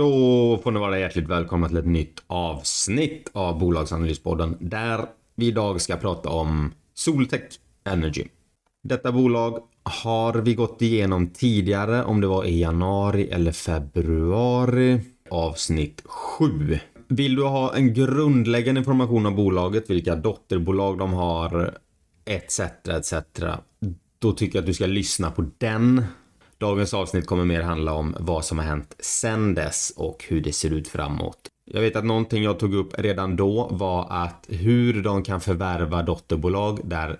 Då får ni vara hjärtligt välkomna till ett nytt avsnitt av Bolagsanalyspodden där vi idag ska prata om Soltech Energy. Detta bolag har vi gått igenom tidigare om det var i januari eller februari avsnitt 7. Vill du ha en grundläggande information om bolaget, vilka dotterbolag de har etc. etc. Då tycker jag att du ska lyssna på den Dagens avsnitt kommer mer handla om vad som har hänt sen dess och hur det ser ut framåt. Jag vet att någonting jag tog upp redan då var att hur de kan förvärva dotterbolag där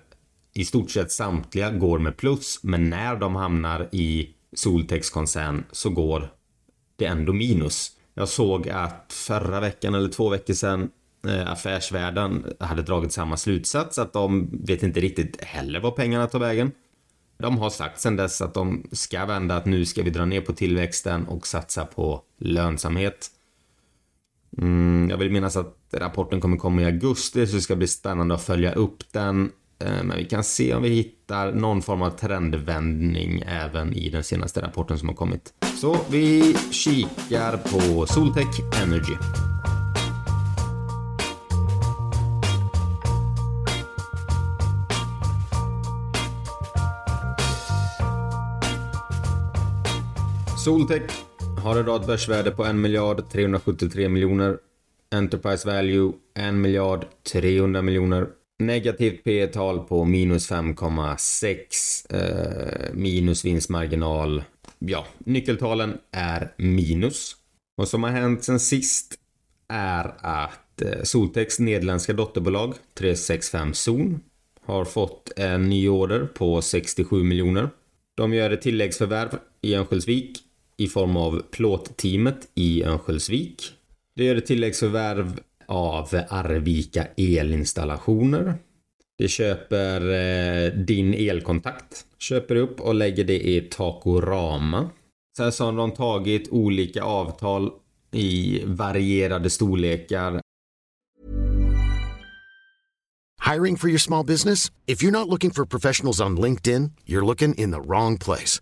i stort sett samtliga går med plus, men när de hamnar i Soltex koncern så går det ändå minus. Jag såg att förra veckan eller två veckor sedan eh, Affärsvärlden hade dragit samma slutsats att de vet inte riktigt heller var pengarna tar vägen. De har sagt sedan dess att de ska vända att nu ska vi dra ner på tillväxten och satsa på lönsamhet. Mm, jag vill minnas att rapporten kommer komma i augusti så det ska bli spännande att följa upp den. Eh, men vi kan se om vi hittar någon form av trendvändning även i den senaste rapporten som har kommit. Så vi kikar på Soltech Energy. Soltech har idag ett börsvärde på 1 miljard 373 miljoner. Enterprise value 1 miljard 300 miljoner. Negativt P tal på minus 5,6. Eh, minus vinstmarginal. Ja, nyckeltalen är minus. Vad som har hänt sen sist är att eh, Soltechs nederländska dotterbolag 365 Zon har fått en ny order på 67 miljoner. De gör ett tilläggsförvärv i Örnsköldsvik i form av plåtteamet i Örnsköldsvik. Det gör ett tilläggsförvärv av Arvika elinstallationer. Det köper eh, din elkontakt. Köper upp och lägger det i Takorama. Sen så har de tagit olika avtal i varierade storlekar. Hiring for your small business? If you're not looking for professionals on LinkedIn, you're looking in the wrong place.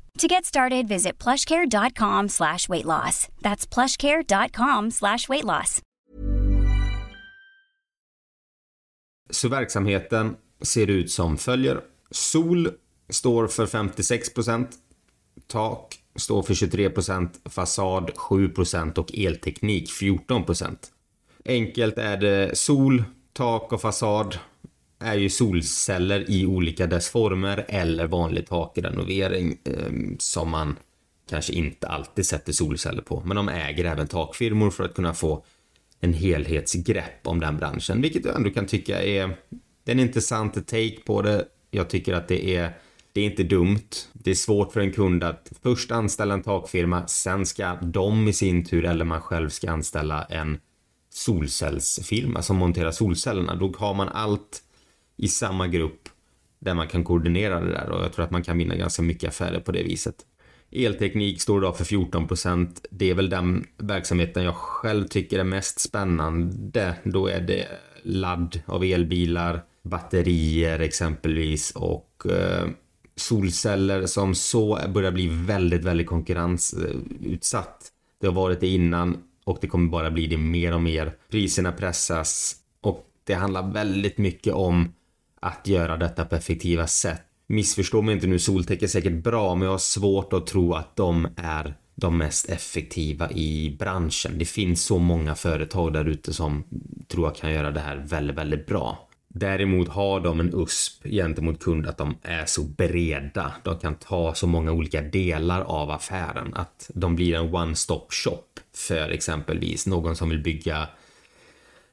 To get started, visit plushcare.com slash weight loss. That's plushcare.com slash weight loss. Så verksamheten ser ut som följer. Sol står för 56%, tak står för 23%, fasad 7% och elteknik 14%. Enkelt är det sol, tak och fasad är ju solceller i olika dess former eller vanlig takrenovering eh, som man kanske inte alltid sätter solceller på. Men de äger även takfirmor för att kunna få en helhetsgrepp om den branschen, vilket jag ändå kan tycka är en intressant take på det. Jag tycker att det är det är inte dumt. Det är svårt för en kund att först anställa en takfirma, sen ska de i sin tur eller man själv ska anställa en solcellsfirma som monterar solcellerna. Då har man allt i samma grupp där man kan koordinera det där och jag tror att man kan vinna ganska mycket affärer på det viset. Elteknik står idag för 14 procent. Det är väl den verksamheten jag själv tycker är mest spännande. Då är det ladd av elbilar, batterier exempelvis och eh, solceller som så börjar bli väldigt, väldigt konkurrensutsatt. Det har varit det innan och det kommer bara bli det mer och mer. Priserna pressas och det handlar väldigt mycket om att göra detta på effektiva sätt. Missförstå mig inte nu, Soltech är säkert bra men jag har svårt att tro att de är de mest effektiva i branschen. Det finns så många företag där ute som tror jag kan göra det här väldigt, väldigt bra. Däremot har de en USP gentemot kund att de är så breda. De kan ta så många olika delar av affären att de blir en one-stop shop för exempelvis någon som vill bygga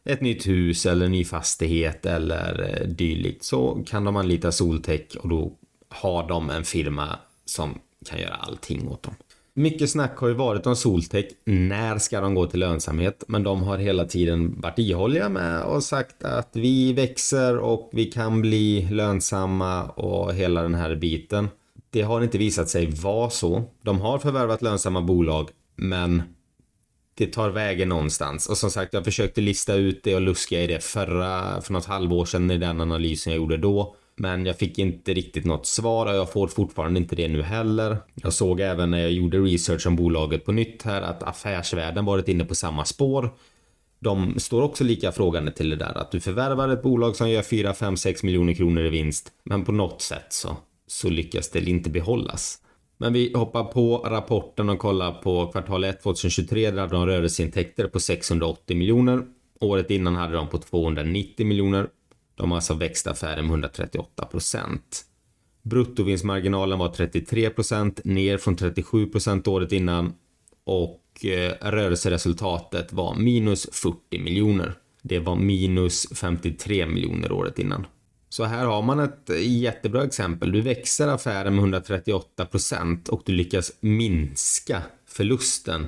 ett nytt hus eller ny fastighet eller eh, dylikt så kan de anlita Soltech och då har de en firma som kan göra allting åt dem. Mycket snack har ju varit om Soltech. När ska de gå till lönsamhet? Men de har hela tiden varit ihålliga med och sagt att vi växer och vi kan bli lönsamma och hela den här biten. Det har inte visat sig vara så. De har förvärvat lönsamma bolag, men det tar vägen någonstans. Och som sagt, jag försökte lista ut det och luska i det förra, för något halvår sedan i den analysen jag gjorde då. Men jag fick inte riktigt något svar och jag får fortfarande inte det nu heller. Jag såg även när jag gjorde research om bolaget på nytt här att affärsvärlden varit inne på samma spår. De står också lika frågande till det där att du förvärvar ett bolag som gör 4, 5, 6 miljoner kronor i vinst. Men på något sätt så, så lyckas det inte behållas. Men vi hoppar på rapporten och kollar på kvartal 1 2023 där de rörelseintäkter på 680 miljoner. Året innan hade de på 290 miljoner. De har alltså växt affären med 138 procent. Bruttovinstmarginalen var 33 procent, ner från 37 procent året innan och eh, rörelseresultatet var minus 40 miljoner. Det var minus 53 miljoner året innan. Så här har man ett jättebra exempel. Du växer affären med 138 procent och du lyckas minska förlusten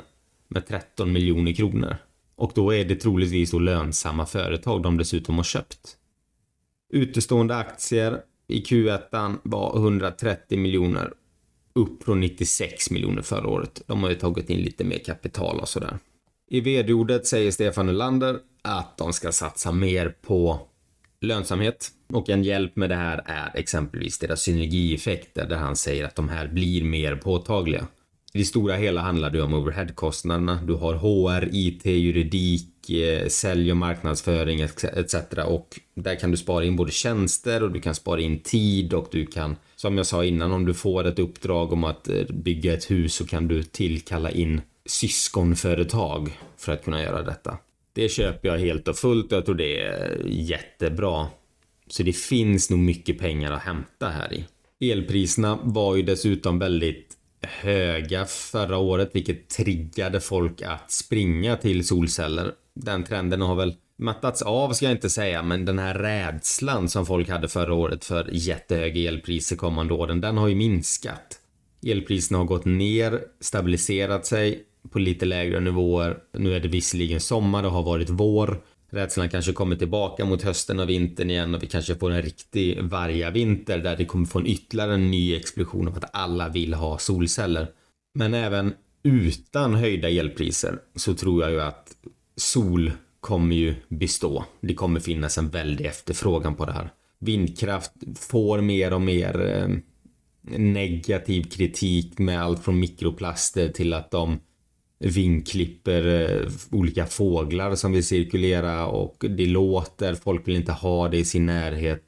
med 13 miljoner kronor. Och då är det troligtvis då lönsamma företag de dessutom har köpt. Utestående aktier i Q1 var 130 miljoner upp från 96 miljoner förra året. De har ju tagit in lite mer kapital och sådär. I vd-ordet säger Stefan Ulander att de ska satsa mer på lönsamhet och en hjälp med det här är exempelvis deras synergieffekter där han säger att de här blir mer påtagliga. I det stora hela handlar det om overheadkostnaderna. Du har HR, IT, juridik, eh, sälj och marknadsföring etc. Och där kan du spara in både tjänster och du kan spara in tid och du kan, som jag sa innan, om du får ett uppdrag om att eh, bygga ett hus så kan du tillkalla in syskonföretag för att kunna göra detta. Det köper jag helt och fullt och jag tror det är jättebra. Så det finns nog mycket pengar att hämta här i. Elpriserna var ju dessutom väldigt höga förra året, vilket triggade folk att springa till solceller. Den trenden har väl mattats av ska jag inte säga, men den här rädslan som folk hade förra året för jättehöga elpriser kommande åren, den har ju minskat. Elpriserna har gått ner, stabiliserat sig på lite lägre nivåer. Nu är det visserligen sommar och har varit vår. Rädslan kanske kommer tillbaka mot hösten och vintern igen och vi kanske får en riktig vargavinter där det kommer få en ytterligare en ny explosion av att alla vill ha solceller. Men även utan höjda elpriser så tror jag ju att sol kommer ju bestå. Det kommer finnas en väldig efterfrågan på det här. Vindkraft får mer och mer eh, negativ kritik med allt från mikroplaster till att de vingklipper eh, olika fåglar som vill cirkulera och det låter, folk vill inte ha det i sin närhet.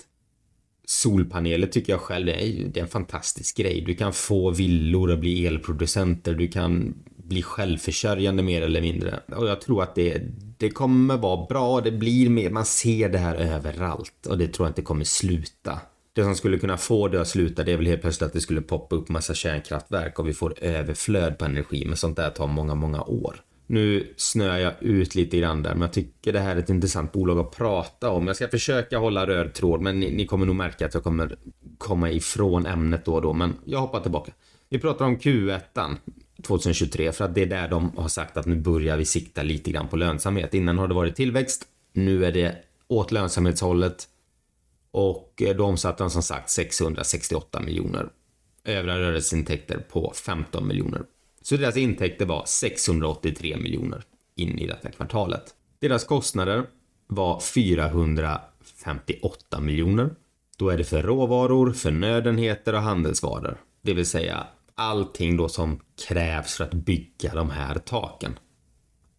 Solpaneler tycker jag själv är, det är en fantastisk grej. Du kan få villor att bli elproducenter, du kan bli självförsörjande mer eller mindre. Och jag tror att det, det kommer vara bra, det blir mer, man ser det här överallt och det tror jag inte kommer sluta. Det som skulle kunna få det att sluta det är väl helt plötsligt att det skulle poppa upp massa kärnkraftverk och vi får överflöd på energi. Men sånt där tar många, många år. Nu snöar jag ut lite grann där, men jag tycker det här är ett intressant bolag att prata om. Jag ska försöka hålla röd tråd, men ni, ni, kommer nog märka att jag kommer komma ifrån ämnet då och då, men jag hoppar tillbaka. Vi pratar om Q1 2023 för att det är där de har sagt att nu börjar vi sikta lite grann på lönsamhet. Innan har det varit tillväxt, nu är det åt lönsamhetshållet och eh, då omsatte de som sagt 668 miljoner. Övriga rörelseintäkter på 15 miljoner. Så deras intäkter var 683 miljoner in i detta kvartalet. Deras kostnader var 458 miljoner. Då är det för råvaror, förnödenheter och handelsvaror. Det vill säga allting då som krävs för att bygga de här taken.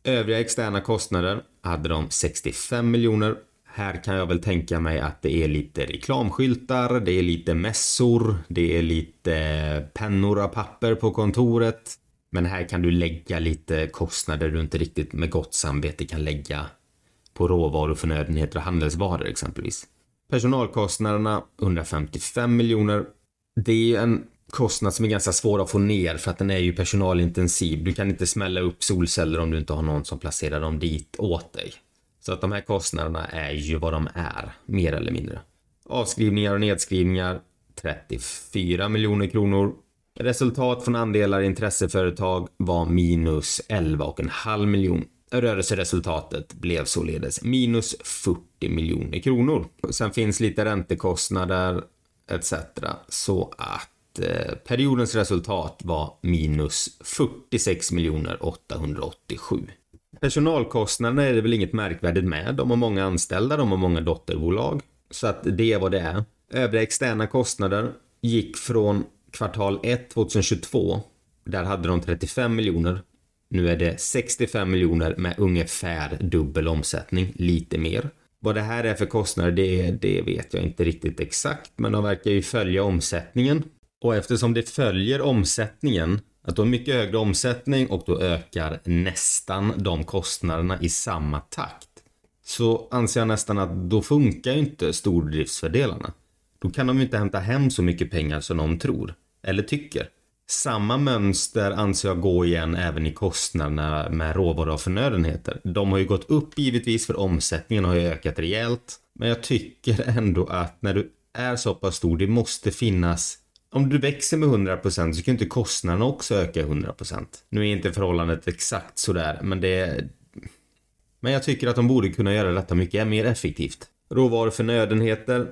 Övriga externa kostnader hade de 65 miljoner. Här kan jag väl tänka mig att det är lite reklamskyltar, det är lite mässor, det är lite pennor och papper på kontoret. Men här kan du lägga lite kostnader du inte riktigt med gott samvete kan lägga på råvaror, förnödenheter och handelsvaror exempelvis. Personalkostnaderna 155 miljoner. Det är en kostnad som är ganska svår att få ner för att den är ju personalintensiv. Du kan inte smälla upp solceller om du inte har någon som placerar dem dit åt dig. Så att de här kostnaderna är ju vad de är, mer eller mindre. Avskrivningar och nedskrivningar 34 miljoner kronor. Resultat från andelar i intresseföretag var minus 11,5 miljoner. Rörelseresultatet blev således minus 40 miljoner kronor. Sen finns lite räntekostnader etc. Så att eh, periodens resultat var minus 46 miljoner 887. Personalkostnaderna är det väl inget märkvärdigt med. De har många anställda, de har många dotterbolag. Så att det är vad det är. Övriga externa kostnader gick från kvartal 1 2022. Där hade de 35 miljoner. Nu är det 65 miljoner med ungefär dubbel omsättning, lite mer. Vad det här är för kostnader, det, det vet jag inte riktigt exakt, men de verkar ju följa omsättningen. Och eftersom det följer omsättningen, att du har mycket högre omsättning och då ökar nästan de kostnaderna i samma takt. Så anser jag nästan att då funkar ju inte stordriftsfördelarna. Då kan de ju inte hämta hem så mycket pengar som de tror, eller tycker. Samma mönster anser jag gå igen även i kostnaderna med råvaror och förnödenheter. De har ju gått upp givetvis för omsättningen har ju ökat rejält. Men jag tycker ändå att när du är så pass stor, det måste finnas om du växer med 100% så kan inte kostnaderna också öka 100%. Nu är inte förhållandet exakt sådär, men det är... Men jag tycker att de borde kunna göra detta mycket mer effektivt. Råvaror förnödenheter.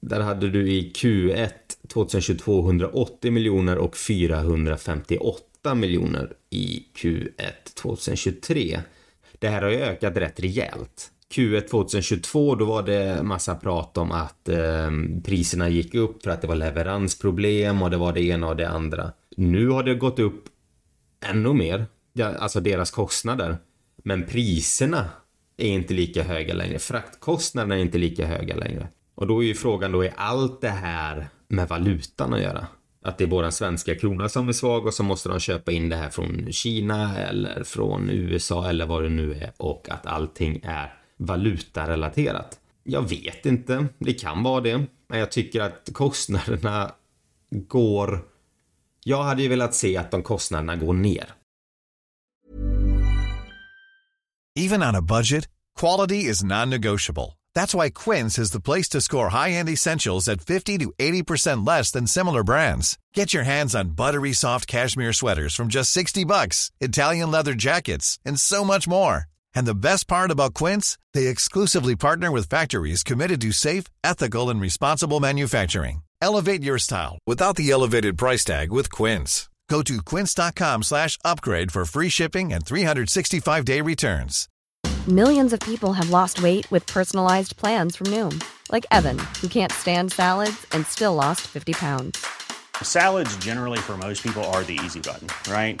Där hade du i Q1 2022 180 miljoner och 458 miljoner i Q1 2023. Det här har ju ökat rätt rejält. Q1 2022 då var det massa prat om att eh, priserna gick upp för att det var leveransproblem och det var det ena och det andra. Nu har det gått upp ännu mer, alltså deras kostnader. Men priserna är inte lika höga längre. Fraktkostnaderna är inte lika höga längre. Och då är ju frågan då, är allt det här med valutan att göra? Att det är våran svenska krona som är svag och så måste de köpa in det här från Kina eller från USA eller vad det nu är och att allting är valutarelaterat. Jag vet inte, det kan vara det. Men jag tycker att kostnaderna går... Jag hade ju velat se att de kostnaderna går ner. Even on a budget, quality is non-negotiable. That's why Quince is the place to score high-end essentials at 50 to 80% less than similar brands. Get your hands on buttery soft cashmere sweaters from just 60 bucks, Italian leather jackets, and so much more. And the best part about Quince, they exclusively partner with factories committed to safe, ethical, and responsible manufacturing. Elevate your style without the elevated price tag with Quince. Go to quince.com slash upgrade for free shipping and 365-day returns. Millions of people have lost weight with personalized plans from Noom, like Evan, who can't stand salads and still lost 50 pounds. Salads generally for most people are the easy button, right?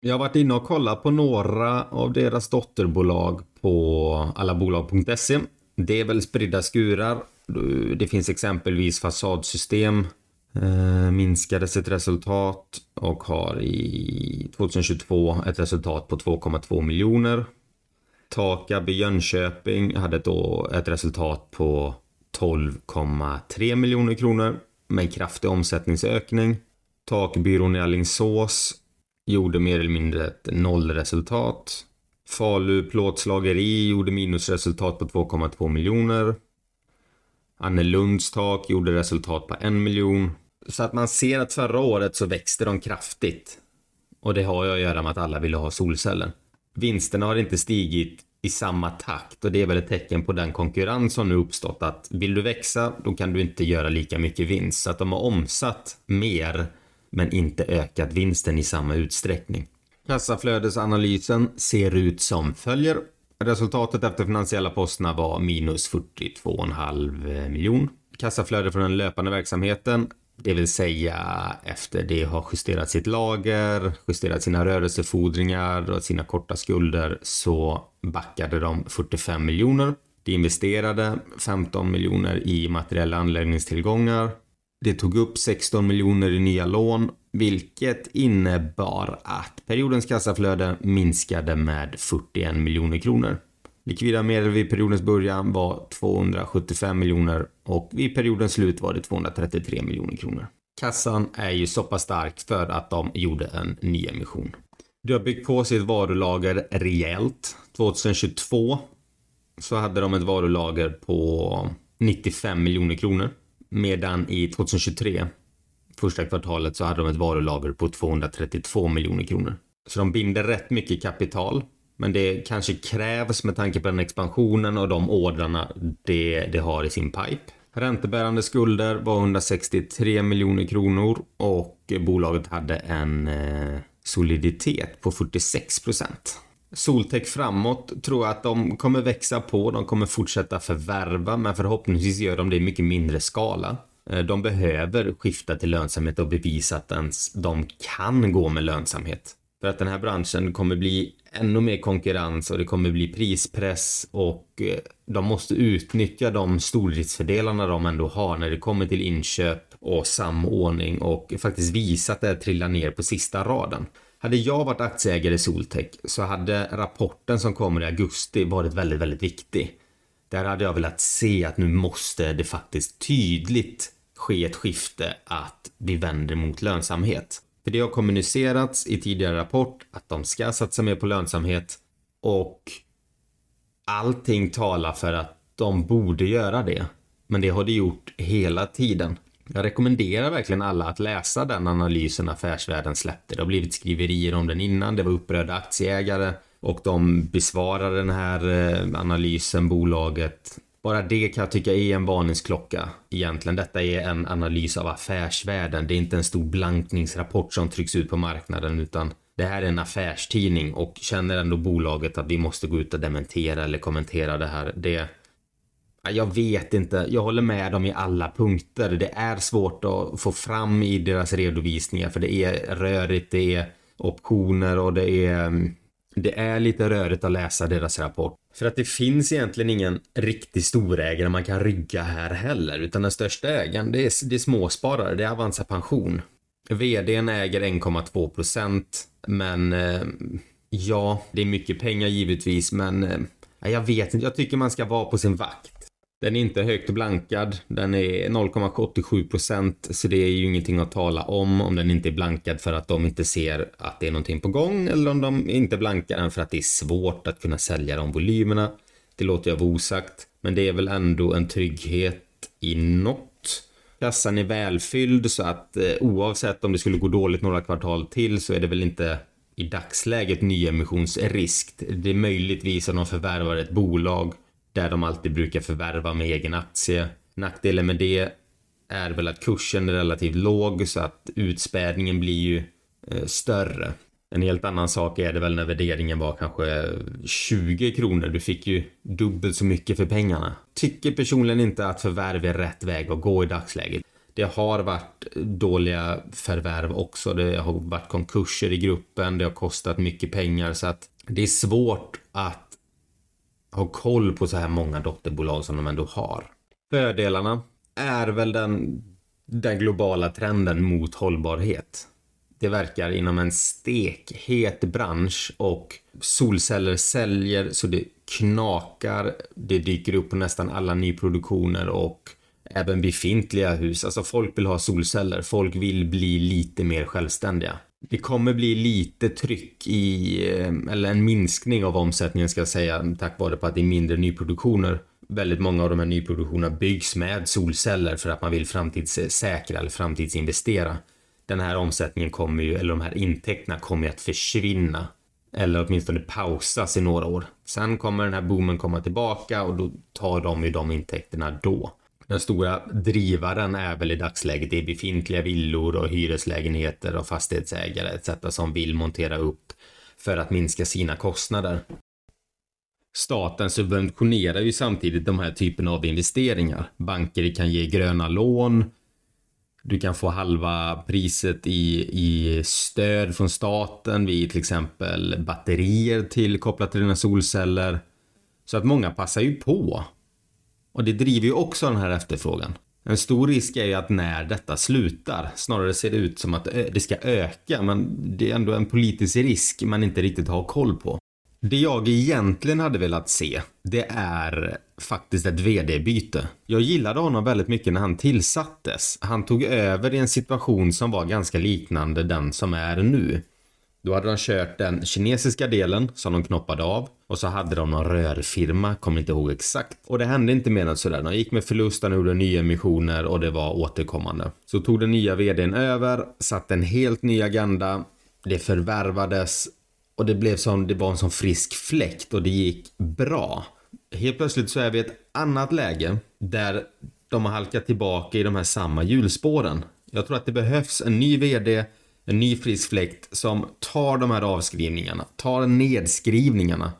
Jag har varit inne och kollat på några av deras dotterbolag på allabolag.se. Det är väl spridda skurar. Det finns exempelvis fasadsystem Eh, minskade sitt resultat och har i 2022 ett resultat på 2,2 miljoner. Takab i Jönköping hade då ett resultat på 12,3 miljoner kronor med en kraftig omsättningsökning. Takbyrån i Alingsås gjorde mer eller mindre ett nollresultat. Falu plåtslageri gjorde minusresultat på 2,2 miljoner. Annelunds tak gjorde resultat på en miljon. Så att man ser att förra året så växte de kraftigt. Och det har ju att göra med att alla ville ha solceller. Vinsterna har inte stigit i samma takt och det är väl ett tecken på den konkurrens som nu uppstått att vill du växa då kan du inte göra lika mycket vinst. Så att de har omsatt mer men inte ökat vinsten i samma utsträckning. Kassaflödesanalysen ser ut som följer. Resultatet efter finansiella posterna var minus 42,5 eh, miljon. Kassaflöde från den löpande verksamheten, det vill säga efter det har justerat sitt lager, justerat sina rörelsefordringar och sina korta skulder så backade de 45 miljoner. De investerade 15 miljoner i materiella anläggningstillgångar. Det tog upp 16 miljoner i nya lån vilket innebar att periodens kassaflöde minskade med 41 miljoner kronor. Likvida medel vid periodens början var 275 miljoner och vid periodens slut var det 233 miljoner kronor. Kassan är ju så pass stark för att de gjorde en nyemission. De har byggt på sitt varulager rejält. 2022 så hade de ett varulager på 95 miljoner kronor. Medan i 2023 första kvartalet så hade de ett varulager på 232 miljoner kronor. Så de binder rätt mycket kapital. Men det kanske krävs med tanke på den expansionen och de ordrarna det, det har i sin pipe. Räntebärande skulder var 163 miljoner kronor och bolaget hade en eh, soliditet på 46 procent. Soltech framåt tror jag att de kommer växa på, de kommer fortsätta förvärva men förhoppningsvis gör de det i mycket mindre skala. Eh, de behöver skifta till lönsamhet och bevisa att ens de kan gå med lönsamhet. För att den här branschen kommer bli ännu mer konkurrens och det kommer bli prispress och eh, de måste utnyttja de stordriftsfördelarna de ändå har när det kommer till inköp och samordning och faktiskt visa att det trillar ner på sista raden. Hade jag varit aktieägare i Soltech så hade rapporten som kommer i augusti varit väldigt, väldigt viktig. Där hade jag velat se att nu måste det faktiskt tydligt ske ett skifte att vi vänder mot lönsamhet. För det har kommunicerats i tidigare rapport att de ska satsa mer på lönsamhet och allting talar för att de borde göra det. Men det har de gjort hela tiden. Jag rekommenderar verkligen alla att läsa den analysen Affärsvärlden släppte. Det har blivit skriverier om den innan, det var upprörda aktieägare och de besvarar den här eh, analysen, bolaget. Bara det kan jag tycka är en varningsklocka egentligen. Detta är en analys av affärsvärlden. Det är inte en stor blankningsrapport som trycks ut på marknaden utan det här är en affärstidning och känner ändå bolaget att vi måste gå ut och dementera eller kommentera det här. Det jag vet inte. Jag håller med dem i alla punkter. Det är svårt att få fram i deras redovisningar för det är rörigt, det är optioner och det är mm, det är lite rörigt att läsa deras rapport. För att det finns egentligen ingen riktig storägare man kan rygga här heller. Utan den största ägaren, det är, det är småsparare, det är Avanza Pension. VDn äger 1,2 procent. Men eh, ja, det är mycket pengar givetvis, men eh, jag vet inte. Jag tycker man ska vara på sin vakt. Den är inte högt blankad. Den är 0,87% så det är ju ingenting att tala om om den inte är blankad för att de inte ser att det är någonting på gång eller om de inte blankar den för att det är svårt att kunna sälja de volymerna. Det låter jag vara osagt, men det är väl ändå en trygghet i något. Kassan är välfylld så att eh, oavsett om det skulle gå dåligt några kvartal till så är det väl inte i dagsläget nyemissionsrisk. Det är möjligtvis om de förvärvar ett bolag där de alltid brukar förvärva med egen aktie. Nackdelen med det är väl att kursen är relativt låg så att utspädningen blir ju eh, större. En helt annan sak är det väl när värderingen var kanske 20 kronor. Du fick ju dubbelt så mycket för pengarna. Tycker personligen inte att förvärv är rätt väg att gå i dagsläget. Det har varit dåliga förvärv också. Det har varit konkurser i gruppen. Det har kostat mycket pengar så att det är svårt att ha koll på så här många dotterbolag som de ändå har. Fördelarna är väl den den globala trenden mot hållbarhet. Det verkar inom en stekhet bransch och solceller säljer så det knakar. Det dyker upp på nästan alla nyproduktioner och även befintliga hus. Alltså folk vill ha solceller. Folk vill bli lite mer självständiga. Det kommer bli lite tryck i, eh, eller en minskning av omsättningen ska jag säga, tack vare på att det är mindre nyproduktioner. Väldigt många av de här nyproduktionerna byggs med solceller för att man vill framtidssäkra eller framtidsinvestera. Den här omsättningen kommer ju, eller de här intäkterna kommer ju att försvinna. Eller åtminstone pausas i några år. Sen kommer den här boomen komma tillbaka och då tar de ju de intäkterna då. Den stora drivaren är väl i dagsläget det befintliga villor och hyreslägenheter och fastighetsägare etc. som vill montera upp för att minska sina kostnader. Staten subventionerar ju samtidigt de här typen av investeringar. Banker kan ge gröna lån. Du kan få halva priset i, i stöd från staten vid till exempel batterier till kopplat till dina solceller. Så att många passar ju på och det driver ju också den här efterfrågan. En stor risk är ju att när detta slutar, snarare ser det ut som att eh, det ska öka, men det är ändå en politisk risk man inte riktigt har koll på. Det jag egentligen hade velat se, det är faktiskt ett vd-byte. Jag gillade honom väldigt mycket när han tillsattes. Han tog över i en situation som var ganska liknande den som är nu. Då hade de kört den kinesiska delen som de knoppade av och så hade de någon rörfirma, kommer inte ihåg exakt. Och det hände inte mer än sådär. De gick med förlust, de gjorde nya emissioner och det var återkommande. Så tog den nya vdn över, satte en helt ny agenda. Det förvärvades och det blev som, det var en sån frisk fläkt och det gick bra. Helt plötsligt så är vi i ett annat läge där de har halkat tillbaka i de här samma hjulspåren. Jag tror att det behövs en ny vd en ny frisk fläkt som tar de här avskrivningarna, tar nedskrivningarna,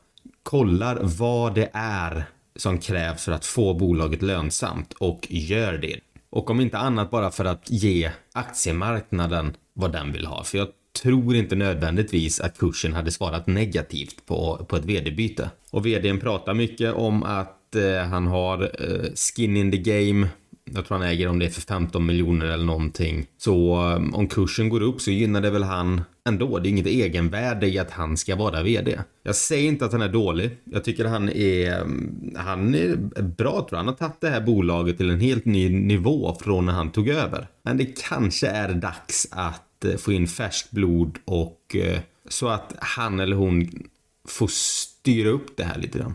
kollar vad det är som krävs för att få bolaget lönsamt och gör det. Och om inte annat bara för att ge aktiemarknaden vad den vill ha. För jag tror inte nödvändigtvis att kursen hade svarat negativt på, på ett vd-byte. Och vdn pratar mycket om att eh, han har eh, skin in the game jag tror han äger om det är för 15 miljoner eller någonting. Så eh, om kursen går upp så gynnar det väl han ändå. Det är inget egenvärde i att han ska vara vd. Jag säger inte att han är dålig. Jag tycker han är, mm, han är bra tror jag. Han har tagit det här bolaget till en helt ny nivå från när han tog över. Men det kanske är dags att eh, få in färskt blod och eh, så att han eller hon får styra upp det här lite grann.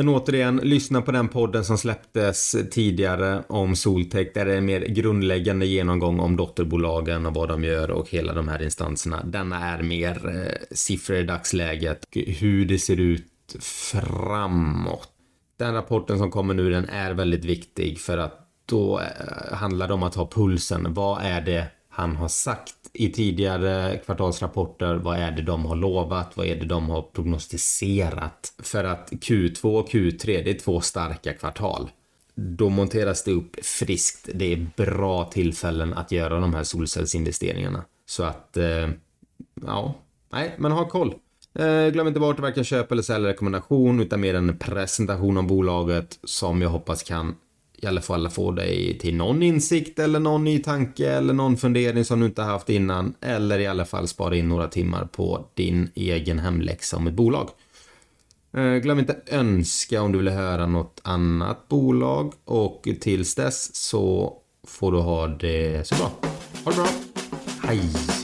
Men återigen, lyssna på den podden som släpptes tidigare om Soltech där det är en mer grundläggande genomgång om dotterbolagen och vad de gör och hela de här instanserna. Denna är mer eh, siffror i dagsläget, hur det ser ut framåt. Den rapporten som kommer nu den är väldigt viktig för att då eh, handlar det om att ha pulsen. Vad är det han har sagt i tidigare kvartalsrapporter. Vad är det de har lovat? Vad är det de har prognostiserat? För att Q2 och Q3, det är två starka kvartal. Då monteras det upp friskt. Det är bra tillfällen att göra de här solcellsinvesteringarna. Så att, eh, ja, nej, men ha koll. Eh, glöm inte bort varken köp eller säljrekommendation, utan mer en presentation om bolaget som jag hoppas kan i alla fall få dig till någon insikt eller någon ny tanke eller någon fundering som du inte haft innan. Eller i alla fall spara in några timmar på din egen hemläxa om ett bolag. Eh, glöm inte önska om du vill höra något annat bolag och tills dess så får du ha det så bra. Ha det bra. Hej!